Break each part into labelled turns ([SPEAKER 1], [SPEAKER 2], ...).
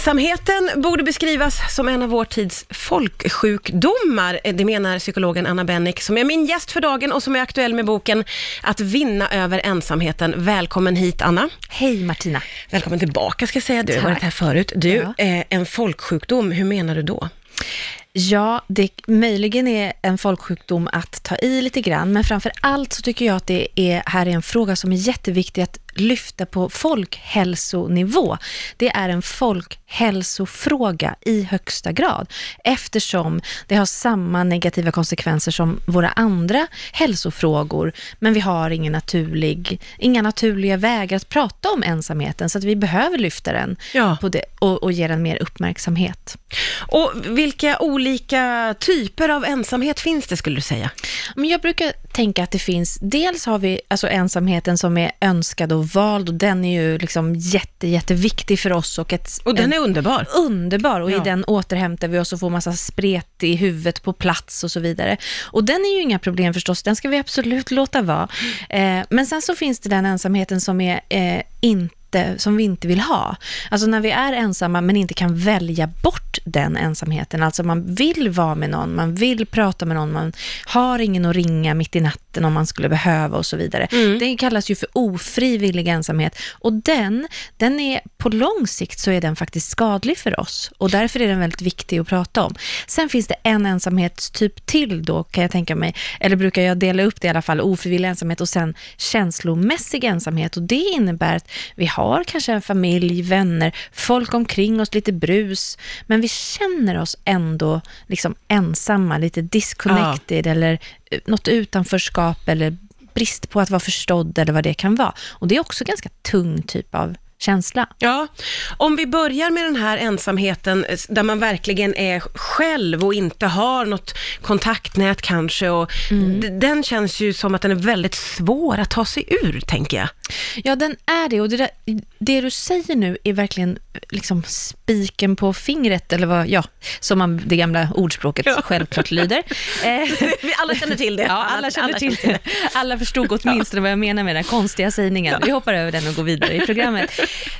[SPEAKER 1] Ensamheten borde beskrivas som en av vår tids folksjukdomar. Det menar psykologen Anna Bennick, som är min gäst för dagen och som är aktuell med boken Att vinna över ensamheten. Välkommen hit, Anna.
[SPEAKER 2] Hej Martina.
[SPEAKER 1] Välkommen tillbaka, ska jag säga. Du har varit här förut. Du,
[SPEAKER 2] Ja.
[SPEAKER 1] eh, en folksjukdom, hur menar du då?
[SPEAKER 2] Ja, det möjligen är en folksjukdom att ta i lite grann, men framför allt så tycker jag att det är, här är en fråga som är jätteviktig att lyfta på folkhälsonivå. Det är en folkhälsofråga i högsta grad, eftersom det har samma negativa konsekvenser som våra andra hälsofrågor, men vi har ingen naturlig, inga naturliga vägar att prata om ensamheten, så att vi behöver lyfta den
[SPEAKER 1] Ja.
[SPEAKER 2] det, och, och ge den mer uppmärksamhet.
[SPEAKER 1] Och vilka olika typer av ensamhet finns det, skulle du säga?
[SPEAKER 2] Men jag brukar tänka att det finns, dels har vi alltså ensamheten som är önskad och vald och den är ju liksom jätte, jätteviktig för oss och ett,
[SPEAKER 1] Och den
[SPEAKER 2] en,
[SPEAKER 1] är underbar.
[SPEAKER 2] underbar och
[SPEAKER 1] Ja.
[SPEAKER 2] i den återhämtar vi oss och får massa spret i huvudet på plats och så vidare. Och den är ju inga problem förstås, den ska vi absolut låta vara. Eh, men sen så finns det den ensamheten som är eh, inte som vi inte vill ha. Alltså när vi är ensamma men inte kan välja bort den ensamheten. Alltså man vill vara med någon, man vill prata med någon, man har ingen att ringa mitt i natten om man skulle behöva och så vidare. Det kallas ju för ofrivillig ensamhet och den, den är på lång sikt så är den faktiskt skadlig för oss och därför är den väldigt viktig att prata om. Sen finns det en ensamhetstyp till då kan jag tänka mig, eller brukar jag dela upp det i alla fall, ofrivillig ensamhet och sen känslomässig ensamhet och det innebär att vi har kanske en familj, vänner, folk omkring oss, lite brus, men vi känner oss ändå liksom ensamma, lite disconnected eller eh, något utanförskap eller brist på att vara förstådd eller vad det kan vara. Och det är också ganska tung typ av känsla.
[SPEAKER 1] Ja, om vi börjar med den här ensamheten eh, där man verkligen är själv och inte har något kontaktnät kanske och d- den känns ju som att den är väldigt svår att ta sig ur, tänker jag.
[SPEAKER 2] Ja, den är det. Och det, där, det du säger nu är verkligen liksom spiken på fingret, eller vad, ja, som man, det gamla ordspråket
[SPEAKER 1] Ja.
[SPEAKER 2] självklart lyder. Eh,
[SPEAKER 1] Vi alla känner till det.
[SPEAKER 2] Ja, alla känner till det. Alla förstod åtminstone vad jag menar med den konstiga sägningen. Vi hoppar över den och går vidare i programmet.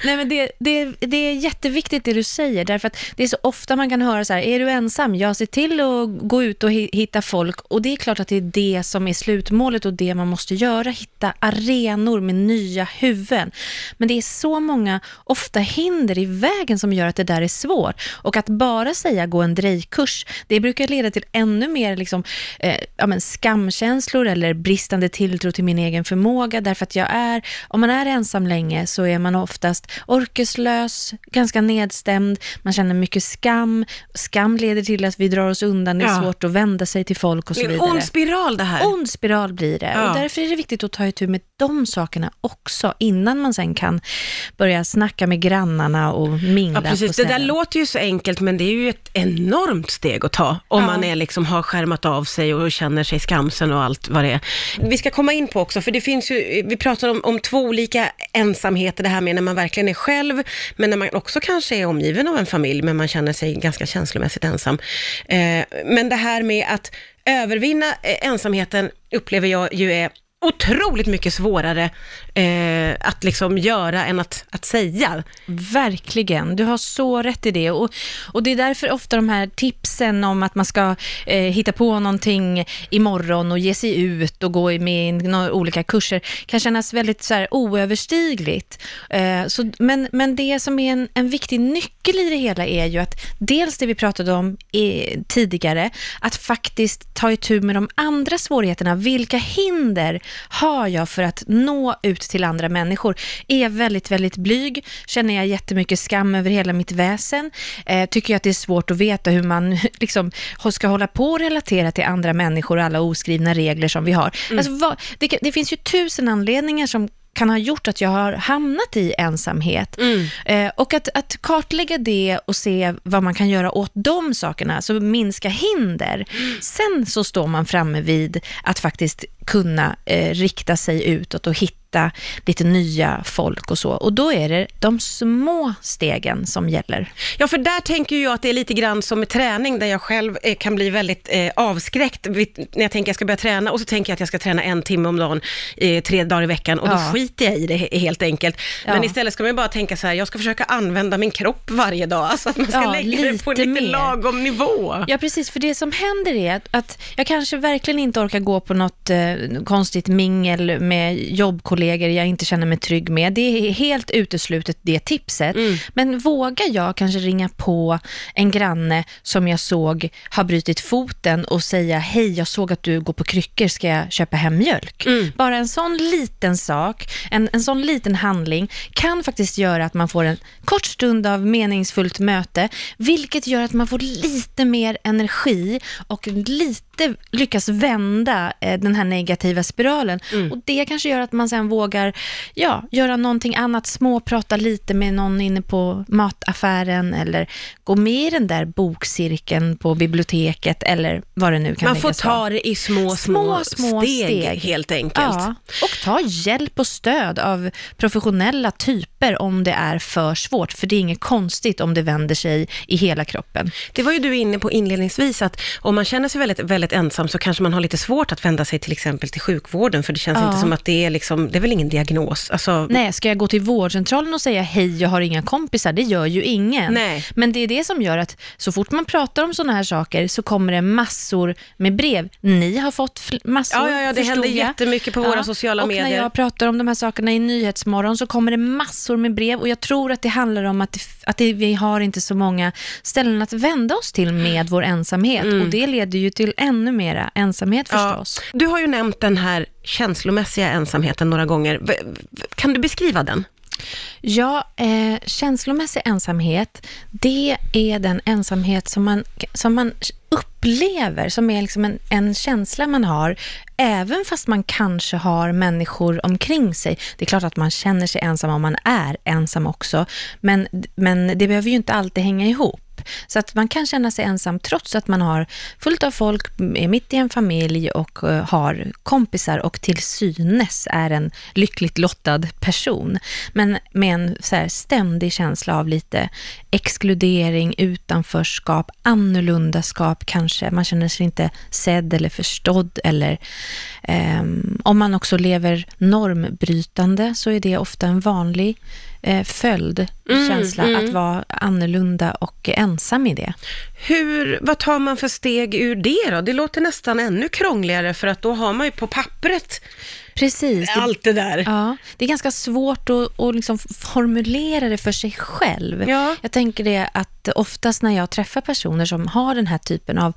[SPEAKER 2] Nej, men det, det, det är jätteviktigt det du säger, därför att det är så ofta man kan höra så här, är du ensam? Jag ser till att gå ut och hi- hitta folk och det är klart att det är det som är slutmålet och det man måste göra, hitta arenor med nya huvuden. Men det är så många, ofta hinder i vägen som gör att det där är svårt. Och att bara säga gå en drejkurs, det brukar leda till ännu mer liksom, eh, ja, men skamkänslor eller bristande tilltro till min egen förmåga. Därför att jag är, om man är ensam länge så är man oftast orkeslös, ganska nedstämd, man känner mycket skam. Skam leder till att vi drar oss undan, det är
[SPEAKER 1] Ja.
[SPEAKER 2] svårt att vända sig till folk och så
[SPEAKER 1] Det är en
[SPEAKER 2] vidare.
[SPEAKER 1] ond spiral det här.
[SPEAKER 2] Ond spiral blir det.
[SPEAKER 1] Ja.
[SPEAKER 2] Och därför är det viktigt att ta itu med de sakerna också, innan man sen kan börja snacka med grannarna och mingla
[SPEAKER 1] Ja, precis.
[SPEAKER 2] på
[SPEAKER 1] Det där låter ju så enkelt, men det är ju ett enormt steg att ta om
[SPEAKER 2] Ja.
[SPEAKER 1] man är liksom, har skärmat av sig och känner sig skamsen och allt vad det är. Vi ska komma in på också, för det finns ju, vi pratar om, om två olika ensamheter, det här med när man verkligen är själv, men när man också kanske är omgiven av en familj, men man känner sig ganska känslomässigt ensam. Eh, men det här med att övervinna eh, ensamheten upplever jag ju är otroligt mycket svårare eh, att liksom göra än att, att säga.
[SPEAKER 2] Verkligen, du har så rätt i det. Och, och det är därför ofta de här tipsen om att man ska eh, hitta på någonting imorgon och ge sig ut och gå med i några olika kurser kan kännas väldigt så här, oöverstigligt. Eh, så, men, men det som är en, en viktig nyckel i det hela är ju att dels det vi pratade om eh, tidigare, att faktiskt ta itu med de andra svårigheterna. Vilka hinder har jag för att nå ut till andra människor? Är jag väldigt, väldigt blyg? Känner jag jättemycket skam över hela mitt väsen? Eh, tycker jag att det är svårt att veta hur man liksom ska hålla på och relatera till andra människor och alla oskrivna regler som vi har? Alltså, vad, det, det finns ju tusen anledningar som kan ha gjort att jag har hamnat i ensamhet. Eh, och att, att kartlägga det och se vad man kan göra åt de sakerna, så minska hinder. Sen så står man framme vid att faktiskt kunna eh, rikta sig utåt och hitta lite nya folk och så. Och då är det de små stegen som gäller.
[SPEAKER 1] Ja, för där tänker jag att det är lite grann som med träning, där jag själv eh, kan bli väldigt eh, avskräckt när jag tänker att jag ska börja träna och så tänker jag att jag ska träna en timme om dagen, eh, tre dagar i veckan och då
[SPEAKER 2] Ja.
[SPEAKER 1] skiter jag i det he- helt enkelt. Men
[SPEAKER 2] Ja.
[SPEAKER 1] istället ska man ju bara tänka så här, jag ska försöka använda min kropp varje dag, alltså att man ska
[SPEAKER 2] Ja,
[SPEAKER 1] lägga det på en
[SPEAKER 2] lite
[SPEAKER 1] lite
[SPEAKER 2] mer.
[SPEAKER 1] lagom nivå.
[SPEAKER 2] Ja, precis. För det som händer är att, att jag kanske verkligen inte orkar gå på något eh, konstigt mingel med jobbkollegor jag inte känner mig trygg med. Det är helt uteslutet, det tipset.
[SPEAKER 1] Mm.
[SPEAKER 2] Men vågar jag kanske ringa på en granne som jag såg har brutit foten och säga, hej, jag såg att du går på kryckor, ska jag köpa hem mjölk?
[SPEAKER 1] Mm.
[SPEAKER 2] Bara en sån liten sak, en, en sån liten handling kan faktiskt göra att man får en kort stund av meningsfullt möte, vilket gör att man får lite mer energi och lite lyckas vända eh, den här negativa spiralen. Och det kanske gör att man sen vågar ja, göra någonting annat, småprata lite med någon inne på mataffären eller gå med i den där bokcirkeln på biblioteket eller vad det nu kan
[SPEAKER 1] Man får ta det i små, små,
[SPEAKER 2] Små, små
[SPEAKER 1] steg,
[SPEAKER 2] steg.
[SPEAKER 1] helt enkelt.
[SPEAKER 2] Ja, och ta hjälp och stöd av professionella typer om det är för svårt, för det är inget konstigt om det vänder sig i hela kroppen.
[SPEAKER 1] Det var ju du inne på inledningsvis, att om man känner sig väldigt, väldigt ensam så kanske man har lite svårt att vända sig till exempel till sjukvården, för det känns
[SPEAKER 2] Ja.
[SPEAKER 1] inte som att det är liksom, det är väl ingen diagnos? Alltså,
[SPEAKER 2] Nej, ska jag gå till vårdcentralen och säga hej, jag har inga kompisar? Det gör ju ingen.
[SPEAKER 1] Nej.
[SPEAKER 2] Men det är det som gör att så fort man pratar om sådana här saker så kommer det massor med brev. Ni har fått massor,
[SPEAKER 1] Ja, ja, ja, det händer
[SPEAKER 2] jag.
[SPEAKER 1] jättemycket på våra sociala
[SPEAKER 2] och
[SPEAKER 1] medier.
[SPEAKER 2] när jag pratar om de här sakerna i Nyhetsmorgon så kommer det massor med brev och jag tror att det handlar om att, det, att det, vi har inte så många ställen att vända oss till med vår ensamhet och det leder ju till ännu mera ensamhet
[SPEAKER 1] Mm. Ja,
[SPEAKER 2] förstås.
[SPEAKER 1] du har ju nämnt den här känslomässiga ensamheten några gånger. Kan du beskriva den?
[SPEAKER 2] Ja, eh, känslomässig ensamhet, det är den ensamhet som man, som man upplever, som är liksom en, en känsla man har, även fast man kanske har människor omkring sig. Det är klart att man känner sig ensam om man är ensam också, men, men det behöver ju inte alltid hänga ihop. Så att man kan känna sig ensam trots att man har fullt av folk, är mitt i en familj och eh, har kompisar och till synes är en lyckligt lottad person. Men med en så här ständig känsla av lite exkludering, utanförskap, annorlundaskap kanske. Man känner sig inte sedd eller förstådd eller ehm, om man också lever normbrytande så är det ofta en vanlig eh, följd,
[SPEAKER 1] Mm,
[SPEAKER 2] känsla
[SPEAKER 1] mm.
[SPEAKER 2] att vara annorlunda och ensam i det.
[SPEAKER 1] Hur, vad tar man för steg ur det då? Det låter nästan ännu krångligare, för att då har man ju på pappret
[SPEAKER 2] Precis.
[SPEAKER 1] Allt det där.
[SPEAKER 2] ja, det är ganska svårt att, att liksom formulera det för sig själv.
[SPEAKER 1] Ja.
[SPEAKER 2] Jag tänker det att oftast när jag träffar personer som har den här typen av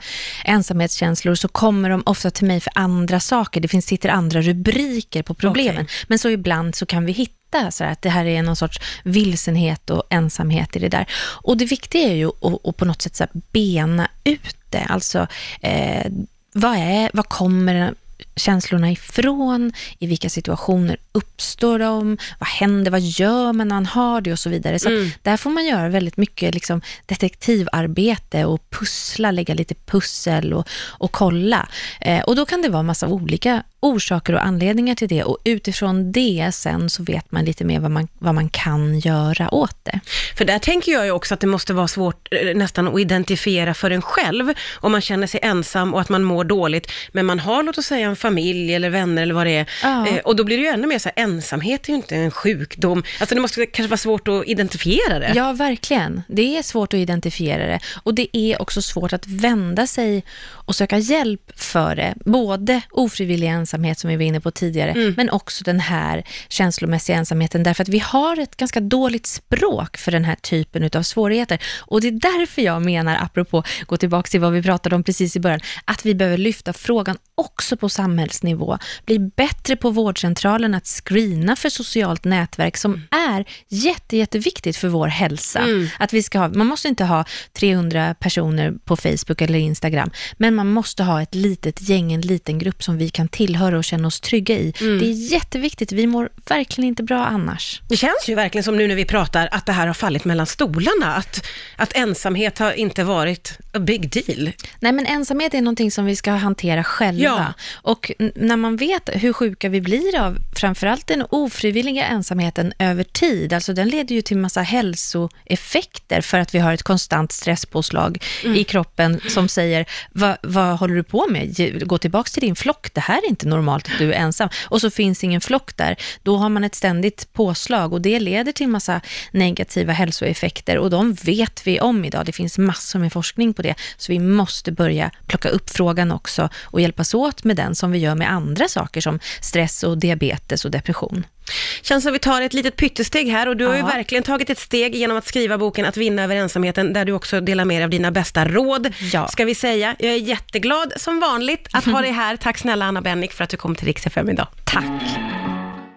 [SPEAKER 2] ensamhetskänslor så kommer de ofta till mig för andra saker. Det finns, sitter andra rubriker på problemen.
[SPEAKER 1] Okej.
[SPEAKER 2] Men så ibland så kan vi hitta så här, att det här är någon sorts vilsenhet och ensamhet i det där. Och det viktiga är ju att, att på något sätt så här bena ut det. Alltså, eh, vad, är, vad kommer känslorna ifrån? I vilka situationer uppstår de? Vad händer? Vad gör man när man har det? Och så vidare. Så att där får man göra väldigt mycket liksom, detektivarbete och pussla, lägga lite pussel och, och kolla. Eh, och då kan det vara massa olika orsaker och anledningar till det och utifrån det sen så vet man lite mer vad man, vad man kan göra åt det.
[SPEAKER 1] För där tänker jag ju också att det måste vara svårt eh, nästan att identifiera för en själv, om man känner sig ensam och att man mår dåligt, men man har, låt oss säga, en familj eller vänner eller vad det är,
[SPEAKER 2] Ja.
[SPEAKER 1] eh, och då blir det ju ännu mer så här, ensamhet är ju inte en sjukdom, alltså det måste kanske vara svårt att identifiera det.
[SPEAKER 2] Ja, verkligen. Det är svårt att identifiera det och det är också svårt att vända sig och söka hjälp för det. Både ofrivillig ensamhet som vi var inne på tidigare, men också den här känslomässiga ensamheten därför att vi har ett ganska dåligt språk för den här typen av svårigheter. Och det är därför jag menar, apropå gå tillbaka till vad vi pratade om precis i början, att vi behöver lyfta frågan också på samhällsnivå. Bli bättre på vårdcentralen att screena för socialt nätverk som är jätte, jätteviktigt för vår hälsa. Att vi ska ha, man måste inte ha 300 personer på Facebook eller Instagram, men man måste ha ett litet gäng, en liten grupp som vi kan tillhöra och känna oss trygga i. Det är jätteviktigt, vi mår verkligen inte bra annars.
[SPEAKER 1] Det känns ju verkligen som nu när vi pratar att det här har fallit mellan stolarna, att, att ensamhet har inte varit a big deal.
[SPEAKER 2] Nej, men ensamhet är någonting som vi ska hantera själva.
[SPEAKER 1] Ja.
[SPEAKER 2] Och Och när man vet hur sjuka vi blir av framförallt den ofrivilliga ensamheten över tid, alltså den leder ju till massa hälsoeffekter för att vi har ett konstant stresspåslag i kroppen som säger, "Va- vad håller du på med? Gå tillbaka till din flock, det här är inte normalt att du är ensam. Och så finns ingen flock där, då har man ett ständigt påslag och det leder till massa negativa hälsoeffekter och de vet vi om idag. Det finns massor med forskning på det, så vi måste börja plocka upp frågan också och hjälpas åt med den som vi gör med andra saker som stress och diabetes och depression.
[SPEAKER 1] Känns som vi tar ett litet pyttesteg här och du har ju
[SPEAKER 2] Ja.
[SPEAKER 1] verkligen tagit ett steg genom att skriva boken Att vinna över ensamheten, där du också delar med dig av dina bästa råd,
[SPEAKER 2] Ja.
[SPEAKER 1] ska vi säga. Jag är jätteglad som vanligt att ha dig här. Tack snälla Anna Bennick för att du kom till Rix FM idag.
[SPEAKER 2] Tack!